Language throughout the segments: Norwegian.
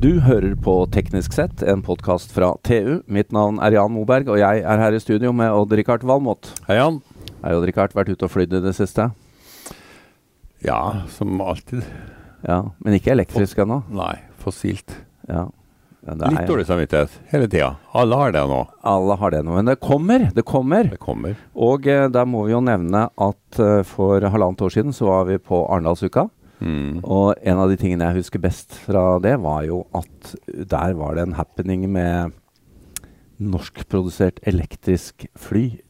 Du hører på Teknisk sett, en podkast fra TU. Mitt navn er Jan Moberg, og jeg er her i studio med Odd-Rikard Valmot. Hei, Jan. Hei, Odd-Rikard. Vært ute og flydd i det siste? Ja, som alltid. Ja, Men ikke elektrisk ennå? Nei, fossilt. Ja. Ja, det Litt er- dårlig samvittighet hele tida. Alle har det nå. Alle har det nå. Men det kommer! Det kommer! Det kommer. Og eh, der må vi jo nevne at eh, for halvannet år siden så var vi på Arendalsuka. Mm. Og en av de tingene jeg husker best fra det, var jo at der var det en happening med norskprodusert elektrisk fly.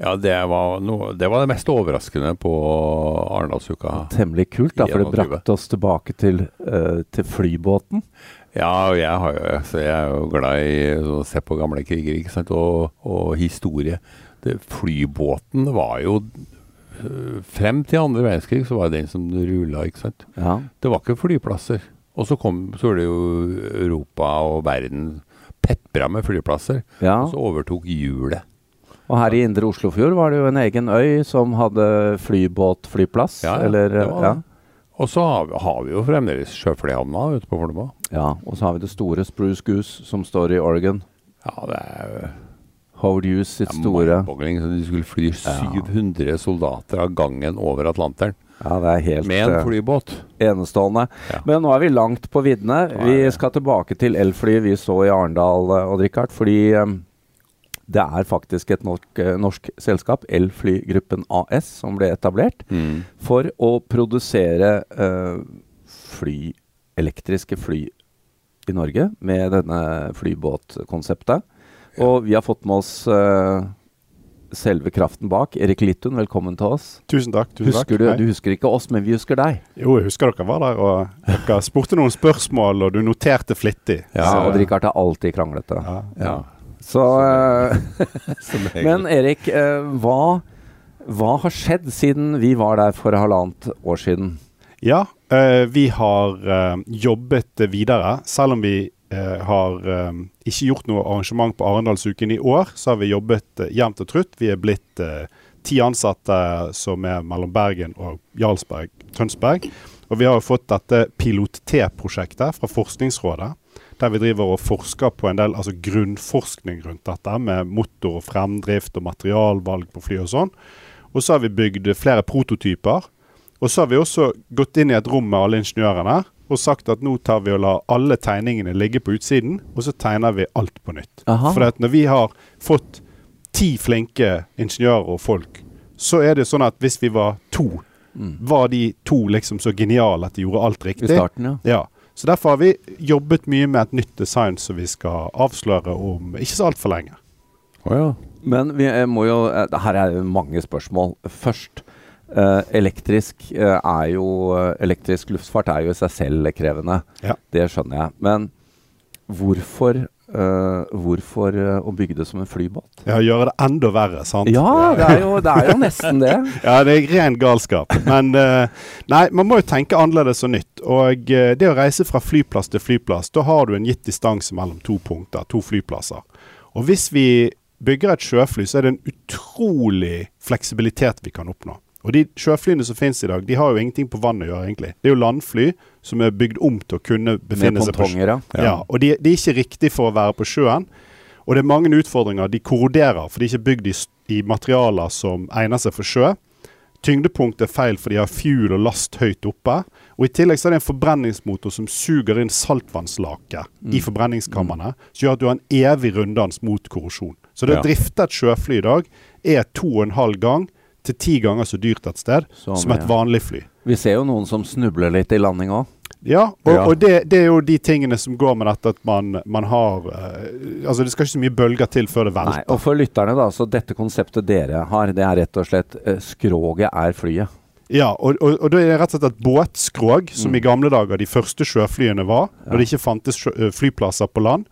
Ja, det var, noe, det var det mest overraskende på Arendalsuka. Temmelig kult, da, for det brakte oss tilbake til, uh, til flybåten. Ja, og jeg, har jo, så jeg er jo glad i å se på gamle kriger ikke? Og, og historie. Det, flybåten var jo Frem til andre verdenskrig så var det den som rulla, ikke sant. Ja. Det var ikke flyplasser. Og så kom så var det jo Europa og verden pepra med flyplasser. ja. Og så overtok hjulet. Og her i indre Oslofjord var det jo en egen øy som hadde flybåtflyplass. Ja, ja, eller, det var ja. det. Og så har vi, har vi jo fremdeles sjøflyhavna ute på Fornebu. ja. Og så har vi det store Spruce Goose som står i Oregon. Ja, det er jo Howard Hughes sitt store De skulle fly Ja. 700 soldater av gangen over Atlanteren Ja, det er helt med en eh, flybåt. enestående. Ja. Men nå er vi langt på viddene. Vi skal tilbake til elflyet vi så i Arendal, eh, Odd Rikard. Fordi eh, det er faktisk et norsk, norsk selskap, Elflygruppen AS, som ble etablert Mm. for å produsere uh, fly, elektriske fly i Norge med denne flybåtkonseptet. Og vi har fått med oss uh, selve kraften bak. Erik Littun, velkommen til oss. Tusen takk. tusen Husker takk. du, du husker ikke oss, men vi husker deg. Jo, jeg husker dere var der, og dere spurte noen spørsmål, og du noterte flittig. Ja, Så- og Richard er alltid kranglete. Ja. Ja. Så så Som. Men Erik, eh, hva, hva har skjedd siden vi var der for halvannet år siden? ja eh, vi har eh, jobbet videre. Selv om vi eh, har eh, ikke gjort noe arrangement på Arendalsuken i år, så har vi jobbet eh, jevnt og trutt. Vi er blitt eh, ti ansatte som er mellom Bergen og Jarlsberg, Tønsberg. Og vi har jo fått dette Pilot T-prosjektet fra Forskningsrådet. Der vi driver og forsker på en del altså grunnforskning rundt dette, med motor og fremdrift og materialvalg på fly og sånn. Og så har vi bygd flere prototyper. Og så har vi også gått inn i et rom med alle ingeniørene og sagt at nå tar vi og lar alle tegningene ligge på utsiden, og så tegner vi alt på nytt. Aha. For når vi har fått ti flinke ingeniører og folk, så er det sånn at hvis vi var to, Mm. var de to liksom så geniale at de gjorde alt I riktig. starten, ja. Ja. Så derfor har vi jobbet mye med et nytt design som vi skal avsløre om ikke så altfor lenge. Oh, ja. Men vi eh, må jo eh, Her er mange spørsmål. Først. Eh, elektrisk uh, er jo uh, Elektrisk luftfart er jo i seg selv krevende. Ja. Det skjønner jeg. Men hvorfor Hvorfor å bygge det som en flybåt? Ja, gjøre det enda verre, sant? Ja, det er jo, det er jo nesten det. Ja, det er ren galskap. Men nei, man må jo tenke annerledes og nytt. Og det å reise fra flyplass til flyplass, da har du en gitt distanse mellom to punkter, to flyplasser. Og hvis vi bygger et sjøfly, så er det en utrolig fleksibilitet vi kan oppnå. Og de sjøflyene som finnes i dag, de har jo ingenting på vann å gjøre, egentlig. Det er jo landfly som er bygd om til å kunne befinne seg på sjøen. ja. Ja, og de, de er ikke riktig for å være på sjøen. Og det er mange utfordringer. De korroderer, for de er ikke bygd i, i materialer som egner seg for sjø. Tyngdepunktet er feil, for de har fuel og last høyt oppe. Og I tillegg så er det en forbrenningsmotor som suger inn saltvannslake i forbrenningskamrene, som gjør at du har en evig runddans mot korrosjon. Så det Ja. å drifte et sjøfly i dag er to og en halv gang til ti ganger så dyrt et sted Som, som et ja. vanlig fly. Vi ser jo noen som snubler litt i landing òg. Ja, og, Ja. og det, det er jo de tingene som går med dette at man, man har uh, Altså det skal ikke så mye bølger til før det velter. Nei, og for lytterne, da, så dette konseptet dere har, det er rett og slett uh, Skroget er flyet. Ja, og, og, og da er det rett og slett et båtskrog, som Mm. i gamle dager de første sjøflyene var, Ja. når det ikke fantes eh, flyplasser på land.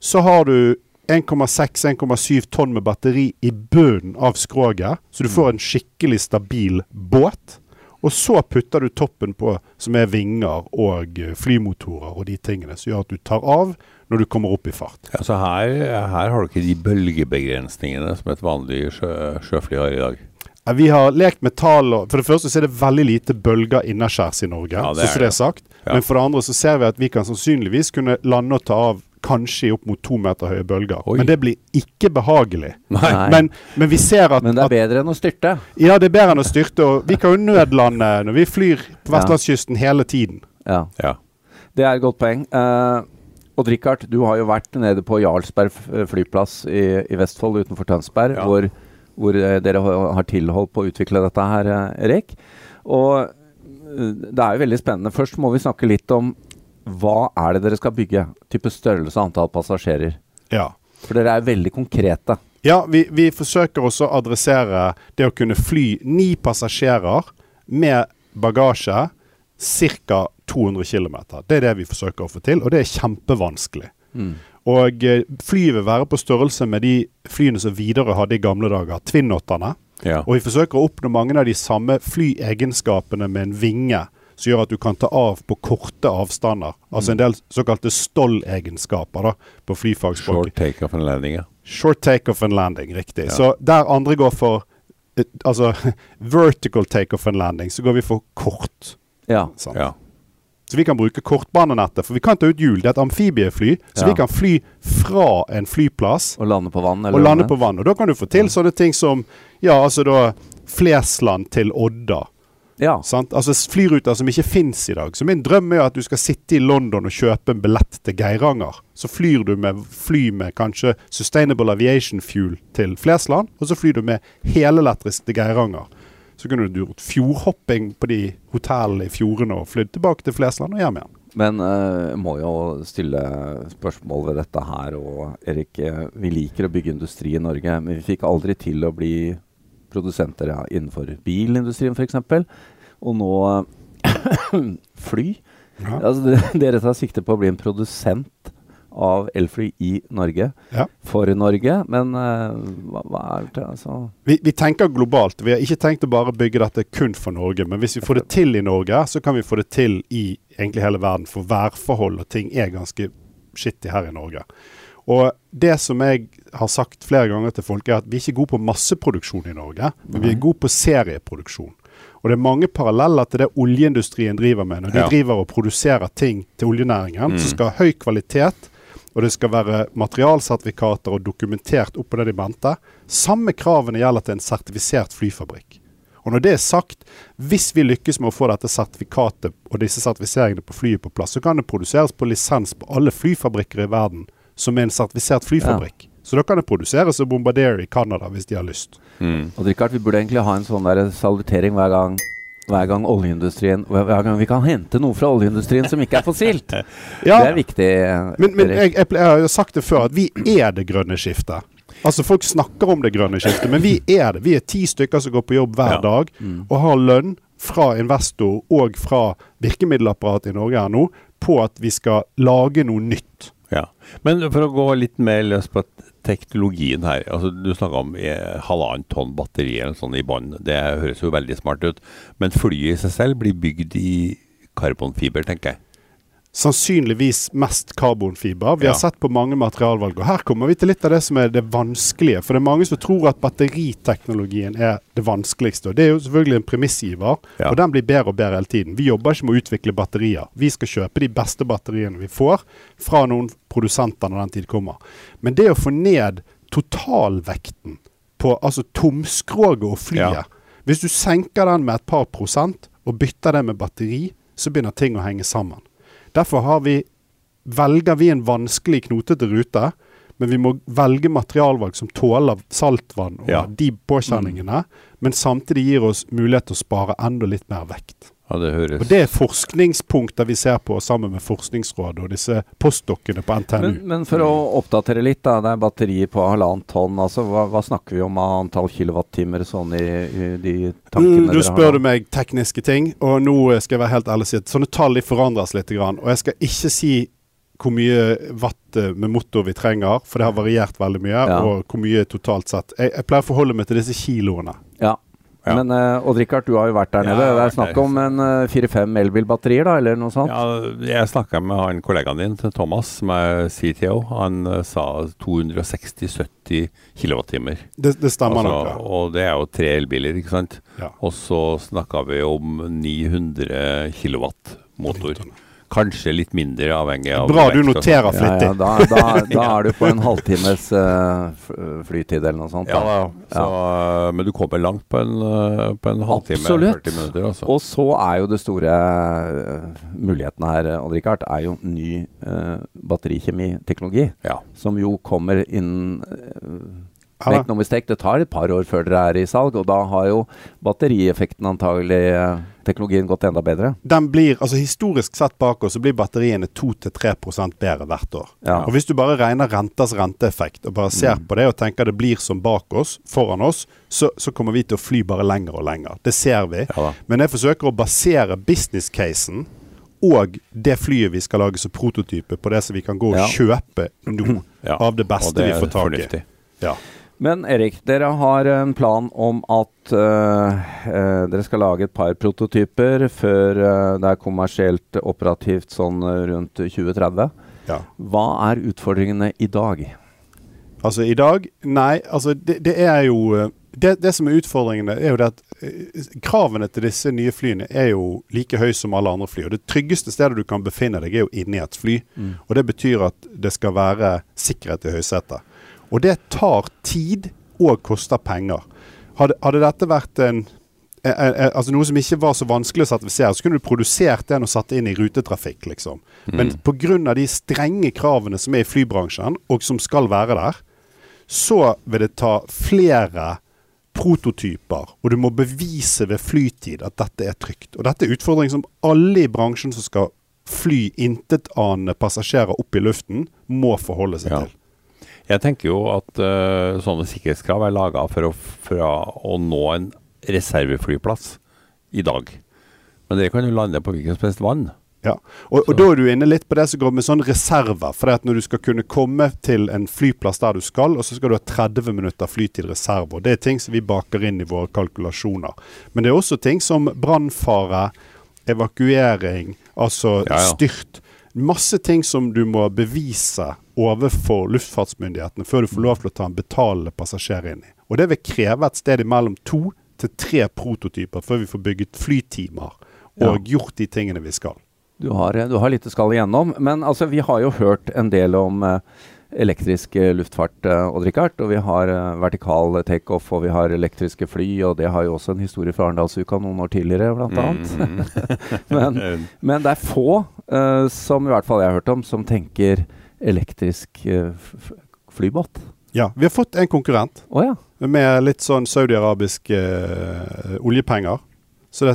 Så har du 1,6-1,7 tonn med batteri i bunnen av skroget, så du Mm. får en skikkelig stabil båt. Og så putter du toppen på, som er vinger og eh, flymotorer og de tingene, som gjør at du tar av når du kommer opp i fart. Ja, så her, her har du ikke de bølgebegrensningene som et vanlig sjø, sjøfly har i dag. Ja, Vi har lekt med tall. For det første så er det veldig lite bølger innaskjærs i Norge. Ja, det så, så det er sagt. Ja. Men for det andre så ser vi at vi kan sannsynligvis kunne lande og ta av kanskje i opp mot to meter høye bølger. Oi. Men det blir ikke behagelig. Men, men vi ser at, Men det er bedre enn å styrte. Ja, det er bedre enn å styrte. Og vi kan jo nødlande når vi flyr på Ja. vestlandskysten hele tiden. Ja, Ja. det er et godt poeng. Uh, Odd Rikard, du har jo vært nede på Jarlsberg eh, flyplass i, i Vestfold utenfor Tønsberg, Ja. hvor, hvor eh, dere har tilhold på å utvikle dette her, eh, Erik. Og eh, det er jo veldig spennende. Først må vi snakke litt om hva er det dere skal bygge? Type størrelse og antall passasjerer. Ja. For dere er veldig konkrete. Ja, vi, vi forsøker også å adressere det å kunne fly ni passasjerer med bagasje ca. 200 km. Det er det vi forsøker å få til, og det er kjempevanskelig. Og eh, flyet vil være på størrelse med de flyene som Widerøe hadde i gamle dager, Twin-åtterne. ja. Og vi forsøker å oppnå mange av de samme flyegenskapene med en vinge som gjør at du kan ta av på korte avstander. Altså en del såkalte stollegenskaper da, på flyfagspråket. Short take-off and landing, ja. Short take-off and landing, riktig. Ja. Så der andre går for altså vertical take-off and landing, så går vi for kort. Ja. Ja. Så vi kan bruke kortbanenettet, for vi kan ta ut hjul. Det er et amfibiefly, så Ja. vi kan fly fra en flyplass Og lande på vann? Eller og lande på vann. Og da kan du få til sånne ting som ja, altså da Flesland til Odda. Ja. Sant? Altså flyruter som ikke fins i dag. Så min drøm er at du skal sitte i London og kjøpe en billett til Geiranger. Så flyr du med fly med kanskje Sustainable Aviation Fuel til Flesland, og så flyr du med helelektrisk til Geiranger. Så kunne du gjort fjordhopping på de hotellene i fjordene og flydd tilbake til Flesland og hjem igjen. Men uh, må jo stille spørsmål ved dette her. Og Erik, eh, vi liker å bygge industri i Norge, men vi fikk aldri til å bli produsenter ja, innenfor bilindustrien f.eks. Og nå fly. Ja. Altså, dere, dere tar sikte på å bli en produsent av elfly i Norge. Ja. For Norge. Men uh, hva, hva er det altså Vi, vi tenker globalt. Vi har ikke tenkt å bare bygge dette kun for Norge. Men hvis vi får det til i Norge, så kan vi få det til i egentlig hele verden. For værforhold og ting er ganske skittig her i Norge. Og det som jeg har sagt flere ganger til folk, er at vi er ikke gode på masseproduksjon i Norge, men vi er gode på serieproduksjon. Og det er mange paralleller til det oljeindustrien driver med. Når de Ja. driver og produserer ting til oljenæringen som skal ha høy kvalitet, og det skal være materialsertifikater og dokumentert oppå det de mente. Samme kravene gjelder til en sertifisert flyfabrikk. Og når det er sagt, hvis vi lykkes med å få dette sertifikatet og disse sertifiseringene på flyet på plass, så kan det produseres på lisens på alle flyfabrikker i verden som er en sertifisert flyfabrikk. Så da kan det produseres og Bombardier i Canada hvis de har lyst. Mm. Og Richard, vi burde egentlig ha en sånn der salutering hver gang hver gang oljeindustrien Hver gang vi kan hente noe fra oljeindustrien som ikke er fossilt. Ja, Det er viktig. men, men jeg, jeg, jeg har jo sagt det før, at vi er det grønne skiftet. Altså Folk snakker om det grønne skiftet, men vi er det. Vi er ti stykker som går på jobb hver Ja. dag Mm. og har lønn fra investor og fra virkemiddelapparatet i Norge her nå på at vi skal lage noe nytt. Ja. Men for å gå litt mer løs på teknologien her. altså Du snakka om eh, halvannet tonn batteri eller sånn i bånn. Det høres jo veldig smart ut. Men flyet i seg selv blir bygd i karbonfiber, tenker jeg. Sannsynligvis mest karbonfiber. Vi har sett på mange materialvalg. Og her kommer vi til litt av det som er det vanskelige. For det er mange som tror at batteriteknologien er det vanskeligste. Og det er jo selvfølgelig en premissgiver, Ja. og den blir bedre og bedre hele tiden. Vi jobber ikke med å utvikle batterier. Vi skal kjøpe de beste batteriene vi får fra noen produsenter når den tid kommer. Men det å få ned totalvekten på altså tomskroget og flyet Ja. Hvis du senker den med et par prosent og bytter det med batteri, så begynner ting å henge sammen. Derfor har vi, velger vi en vanskelig, knotete rute, men vi må velge materialvalg som tåler saltvann og Ja. de påkjenningene, men samtidig gir oss mulighet til å spare enda litt mer vekt. Ja, det høres Og Det er forskningspunkter vi ser på sammen med Forskningsrådet og disse postdokkene på NTNU. Men, men for å oppdatere litt, da. Det er batterier på halvannet tonn. Altså, hva, hva snakker vi om av antall kilowattimer sånn i, i de tankene Mm, du dere har? spør du meg tekniske ting, og nå skal jeg være helt ærlig og si at sånne tall forandres litt. Grann, og jeg skal ikke si hvor mye watt eh, med motor vi trenger, for det har variert veldig mye, Ja. og hvor mye totalt sett. Jeg, jeg pleier å forholde meg til disse kiloene. Ja. Men uh, Odd Rikard, du har jo vært der nede. Ja, Det er snakk om en uh, fire-fem elbilbatterier, da, eller noe sånt? Ja, jeg snakka med han kollegaen din, Thomas, som er CTO. Han eh, sa 260-70 kWt. Det, det stemmer Altså, nok. ja. og det er jo tre elbiler, ikke sant? Ja. Og så snakka vi om 900 kW motor. Kanskje litt mindre, avhengig av Bra du noterer Ja, flittig. ja, da, da, da er du på en halvtimes uh, flytid eller noe sånt. Ja så, men du kommer langt på en, uh, på en halvtime, Absolutt. 40 minutter. Altså. Og så er jo det store uh, muligheten her, Odd Rikard, er jo ny uh, batterikjemiteknologi. Ja. Som jo kommer innen uh, Ja, Make no mistake, det tar et par år før dere er i salg, og da har jo batterieffekten antagelig eh, teknologien gått enda bedre. den blir, altså Historisk sett bak oss så blir batteriene 2-3% bedre hvert år. Ja. Og Hvis du bare regner rentas renteeffekt og bare ser Mm. på det og tenker det blir som bak oss, foran oss, så, så kommer vi til å fly bare lenger og lenger. Det ser vi. Ja. Men jeg forsøker å basere business-casen og det flyet vi skal lage som prototype, på det som vi kan gå og Ja. kjøpe nå. Av det beste det vi får tak i. Ja. Men Erik, dere har en plan om at eh, eh, dere skal lage et par prototyper før eh, det er kommersielt operativt sånn rundt 2030. ja. Hva er utfordringene i dag? Altså i dag Nei, altså det, det er jo det, det som er utfordringene, er jo det at kravene til disse nye flyene er jo like høye som alle andre fly. Og det tryggeste stedet du kan befinne deg, er jo inni et fly. Og det betyr at det skal være sikkerhet i høysetet. Og det tar tid og koster penger. Hadde, hadde dette vært en eh, eh, altså noe som ikke var så vanskelig å sertifisere, så kunne du produsert den og satt det inn i rutetrafikk, liksom. Men pga. de strenge kravene som er i flybransjen, og som skal være der, så vil det ta flere prototyper, og du må bevise ved flytid at dette er trygt. Og dette er utfordring som alle i bransjen som skal fly intetanende passasjerer opp i luften, må forholde seg Ja. til. Jeg tenker jo at uh, sånne sikkerhetskrav er laga for, for å nå en reserveflyplass i dag. Men det kan jo lande på hvilket som helst vann. Ja, og, og da er du inne litt på det som går med sånn reserver. For det at når du skal kunne komme til en flyplass der du skal, og så skal du ha 30 minutter flytid reserve. Det er ting som vi baker inn i våre kalkulasjoner. Men det er også ting som brannfare, evakuering, altså Ja, ja. styrt. Masse ting som du må bevise overfor luftfartsmyndighetene før du får lov til å ta en betalende passasjer inn i. Og det vil kreve et sted imellom to til tre prototyper før vi får bygget flytimer og gjort de tingene vi skal. Du har, du har litt du skal igjennom. Men altså, vi har jo hørt en del om eh, elektrisk eh, luftfart, eh, Odd Rikard. Og vi har eh, vertikal takeoff, og vi har elektriske fly. Og det har jo også en historie fra Arendalsuka noen år tidligere, blant annet. Mm. men, men det er få, eh, som i hvert fall jeg har hørt om, som tenker elektrisk eh, f- flybåt. Ja, vi har fått en konkurrent oh, ja. med litt sånn saudi-arabiske eh, oljepenger. Så det,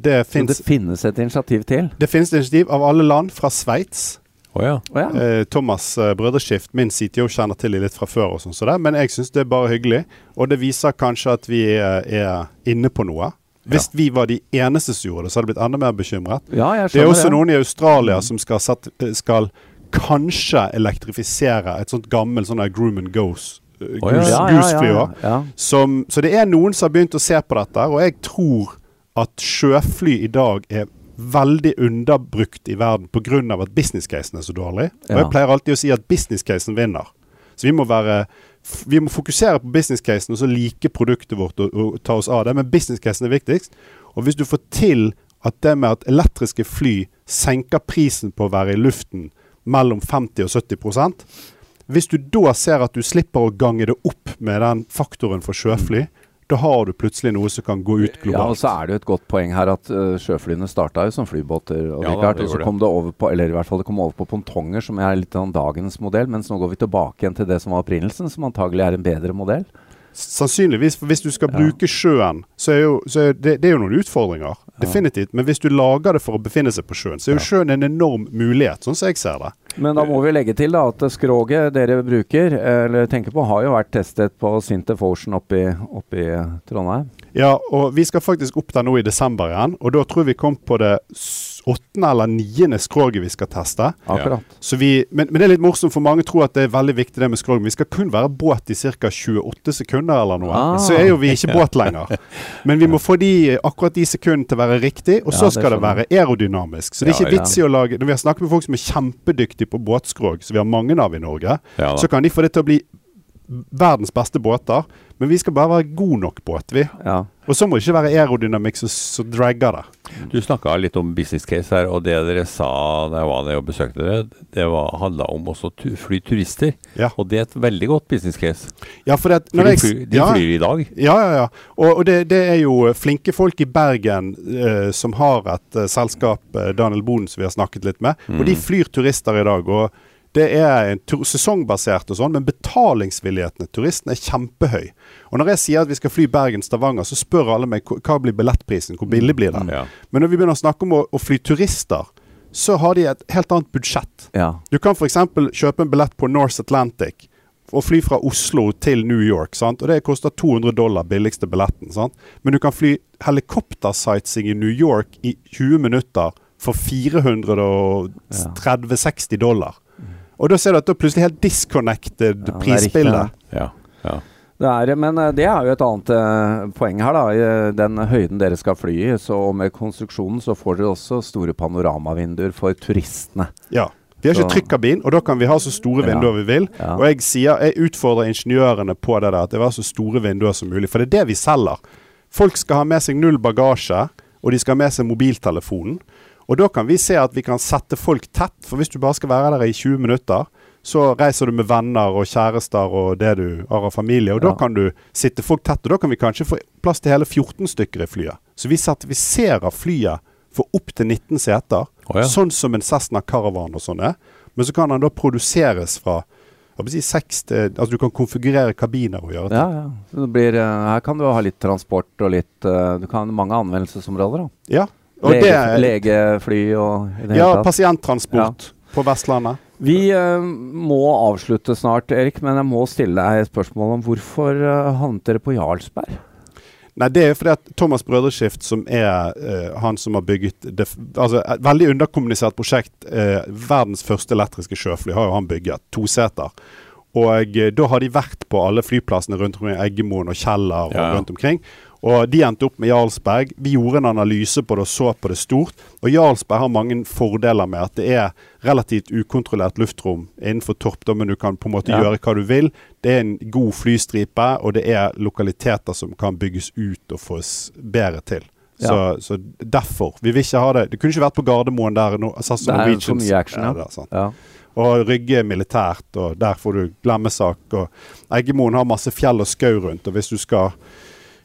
det Så det finnes et initiativ til? det finnes et initiativ av alle land fra Sveits. Å ja. Oh, ja. Eh, Thomas eh, Brødreskift, min CTO, kjenner til de litt fra før, og sånn så det, men jeg syns det er bare hyggelig. Og det viser kanskje at vi er, er inne på noe. Hvis vi var de eneste som gjorde det, så hadde jeg blitt enda mer bekymret. ja, jeg Det er også det. noen i Australia som skal, satt, eh, skal kanskje elektrifisere et sånt gammelt sånn Groom and Goes. eh, Å, ja. Goose, Ja, ja, ja, Goose-fly ja, også. ja. Som, så det er noen som har begynt å se på dette, og jeg tror at sjøfly i dag er veldig underbrukt i verden pga. at business-casen er så dårlig. Og jeg pleier alltid å si at business-casen vinner. Så vi må være vi må fokusere på business-casen og så like produktet vårt og, og ta oss av det. Men business-casen er viktigst. Og hvis du får til at det med at elektriske fly senker prisen på å være i luften mellom 50 og 70% Hvis du da ser at du slipper å gange det opp med den faktoren for sjøfly, da har du plutselig noe som kan gå ut globalt. Ja, og så er det jo et godt poeng her at uh, sjøflyene starta jo som flybåter. Og, Ja da, det og så kom det over på eller i hvert fall det kom over på pontonger, som er litt av dagens modell. Mens nå går vi tilbake igjen til det som var opprinnelsen, som antagelig er en bedre modell. Sannsynligvis, for hvis du skal Ja. bruke sjøen, så er, jo, så er det, det er jo noen utfordringer. Definitivt. Men hvis du lager det for å befinne seg på sjøen, så er jo sjøen en enorm mulighet, sånn som jeg ser det. Men da må vi legge til da at skroget dere bruker, eller tenker på, har jo vært testet på Sintef Ocean oppe i, Trondheim. Ja, og vi skal faktisk opp der nå i desember igjen. Og da tror vi kom på det åttende eller niende skroget vi skal teste. Akkurat. Så vi, men, men det er litt morsomt, for mange tror at det er veldig viktig det med skrog. Men vi skal kun være båt i ca. 28 sekunder eller noe. Ah. Så er jo vi ikke båt lenger. Men vi må få de, akkurat de sekundene til å være riktig, og Ja, så det skal det være aerodynamisk. Så det er Ja, ikke ja. vits i å lage Når vi har snakket med folk som er kjempedyktige på båtskrog, som vi har mange av i Norge, Ja, så kan de få det til å bli verdens beste båter. Men vi skal bare være god nok båt, vi. Ja. Og så må det ikke være aerodynamikk som dragger det. Du snakka litt om business case her, og det dere sa da jeg var der og besøkte dere, det handla om også tu fly turister. Ja. Og det er et veldig godt business case. Ja, for det, For de flyr, de ja, flyr i dag. Ja, ja, ja. Og, og det, det er jo flinke folk i Bergen eh, som har et eh, selskap, eh, Daniel Boden, som vi har snakket litt med. Og de flyr turister i dag. og det er sesongbasert og sånn, men betalingsvilligheten til turistene er kjempehøy. Og når jeg sier at vi skal fly Bergen-Stavanger, så spør alle meg "Hva- blir billettprisen, hvor billig blir den? Ja. Men når vi begynner å snakke om å, å fly turister, så har de et helt annet budsjett. ja. Du kan f.eks. kjøpe en billett på North Atlantic og fly fra Oslo til New York. Sant? Og Det koster 200 dollar, billigste billetten. Sant? Men du kan fly helikoptersightseeing i New York i 20 minutter for 430-60 dollar. Og da ser du at det er plutselig helt disconnected Ja, det prisbilde. Ja. ja. Det er, men eh, det er jo et annet eh, poeng her, da. I eh, den høyden dere skal fly i. Så med konstruksjonen så får dere også store panoramavinduer for turistene. Ja. Vi har ikke Så- trykkabin, og da kan vi ha så store Ja. vinduer vi vil. Ja. Og jeg sier, jeg utfordrer ingeniørene på det der, at det var så store vinduer som mulig. For det er det vi selger. Folk skal ha med seg null bagasje, og de skal ha med seg mobiltelefonen. Og da kan vi se at vi kan sette folk tett, for hvis du bare skal være der i 20 minutter, så reiser du med venner og kjærester og det du har av familie, og da kan du sitte folk tett, og da kan vi kanskje få plass til hele 14 stykker i flyet. Så vi sertifiserer flyet for opp til 19 seter, oh, ja. sånn som en Cessna Caravan og sånn er. Men så kan den da produseres fra jeg vil si seks til Altså du kan konfigurere kabiner og gjøre ting. Ja, ja. Blir, eh, her kan du ha litt transport og litt eh, Du kan ha mange anvendelsesområder. da. Ja. Og Lege, det er legefly og ja, pasienttransport på Vestlandet. Vi uh, må avslutte snart, Erik, men jeg må stille deg et spørsmål om hvorfor uh, havnet dere på Jarlsberg? Nei, det er fordi at Thomas Brødreskift, som er uh, han som har bygget det, Altså et veldig underkommunisert prosjekt, uh, verdens første elektriske sjøfly, har jo han bygget. Toseter. Og eh, da har de vært på alle flyplassene rundt omkring, Eggemoen og Kjeller og Ja, ja. rundt omkring. Og de endte opp med Jarlsberg. Vi gjorde en analyse på det og så på det stort. Og Jarlsberg har mange fordeler med at det er relativt ukontrollert luftrom innenfor toppdommen. Du kan på en måte Ja. gjøre hva du vil. Det er en god flystripe, og det er lokaliteter som kan bygges ut og fås bedre til. Så, Ja. så derfor. Vi vil ikke ha det. Det kunne ikke vært på Gardermoen der no, SAS og Norwegians- mye action, ja. Der, er. Ja. Og Rygge militært, og der får du glemmesak. Og Eggemoen har masse fjell og skau rundt, og hvis du skal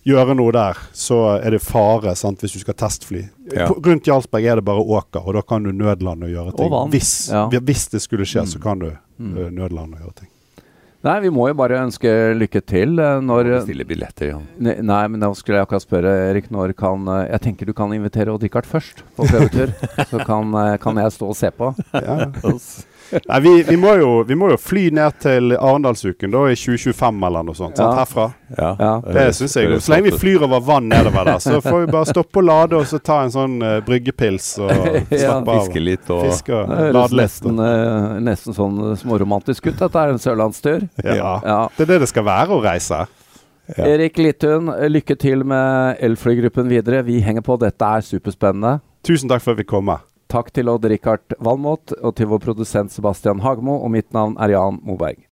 gjøre noe der, så er det fare sant, hvis du skal testfly. Ja. På, rundt Jarlsberg er det bare åker, og da kan du nødlande og gjøre ting. Og. Hvis, Ja. hvis det skulle skje, så Mm. kan du Mm. nødlande og gjøre ting. Nei, vi må jo bare ønske lykke til eh, når Bestille billetter, ja. Nei, Nei, men da skulle jeg akkurat spørre, Erik, når kan eh, Jeg tenker du kan invitere Odd-Rikard først på prøvetur. så kan, eh, kan jeg stå og se på. Ja. Nei, vi, vi, må jo, vi må jo fly ned til Arendalsuken da i 2025 eller noe sånt. Sant, herfra. ja. Ja. Det syns jeg. Så lenge vi flyr over vann nedover der, så får vi bare stoppe og lade og så ta en sånn uh, bryggepils og Ja, slappe av. Fiske litt og Fiske og Det høres lade litt. nesten, eh, nesten sånn småromantisk ut. Dette er en sørlandstur. Ja. Ja. Det er det det skal være å reise. Ja. Erik Littun, lykke til med elflygruppen videre. Vi henger på. Dette er superspennende. Tusen takk for at vi kom. med. Takk til Odd-Rikard Valmot og til vår produsent Sebastian Hagmo, Og mitt navn er Jan Moberg.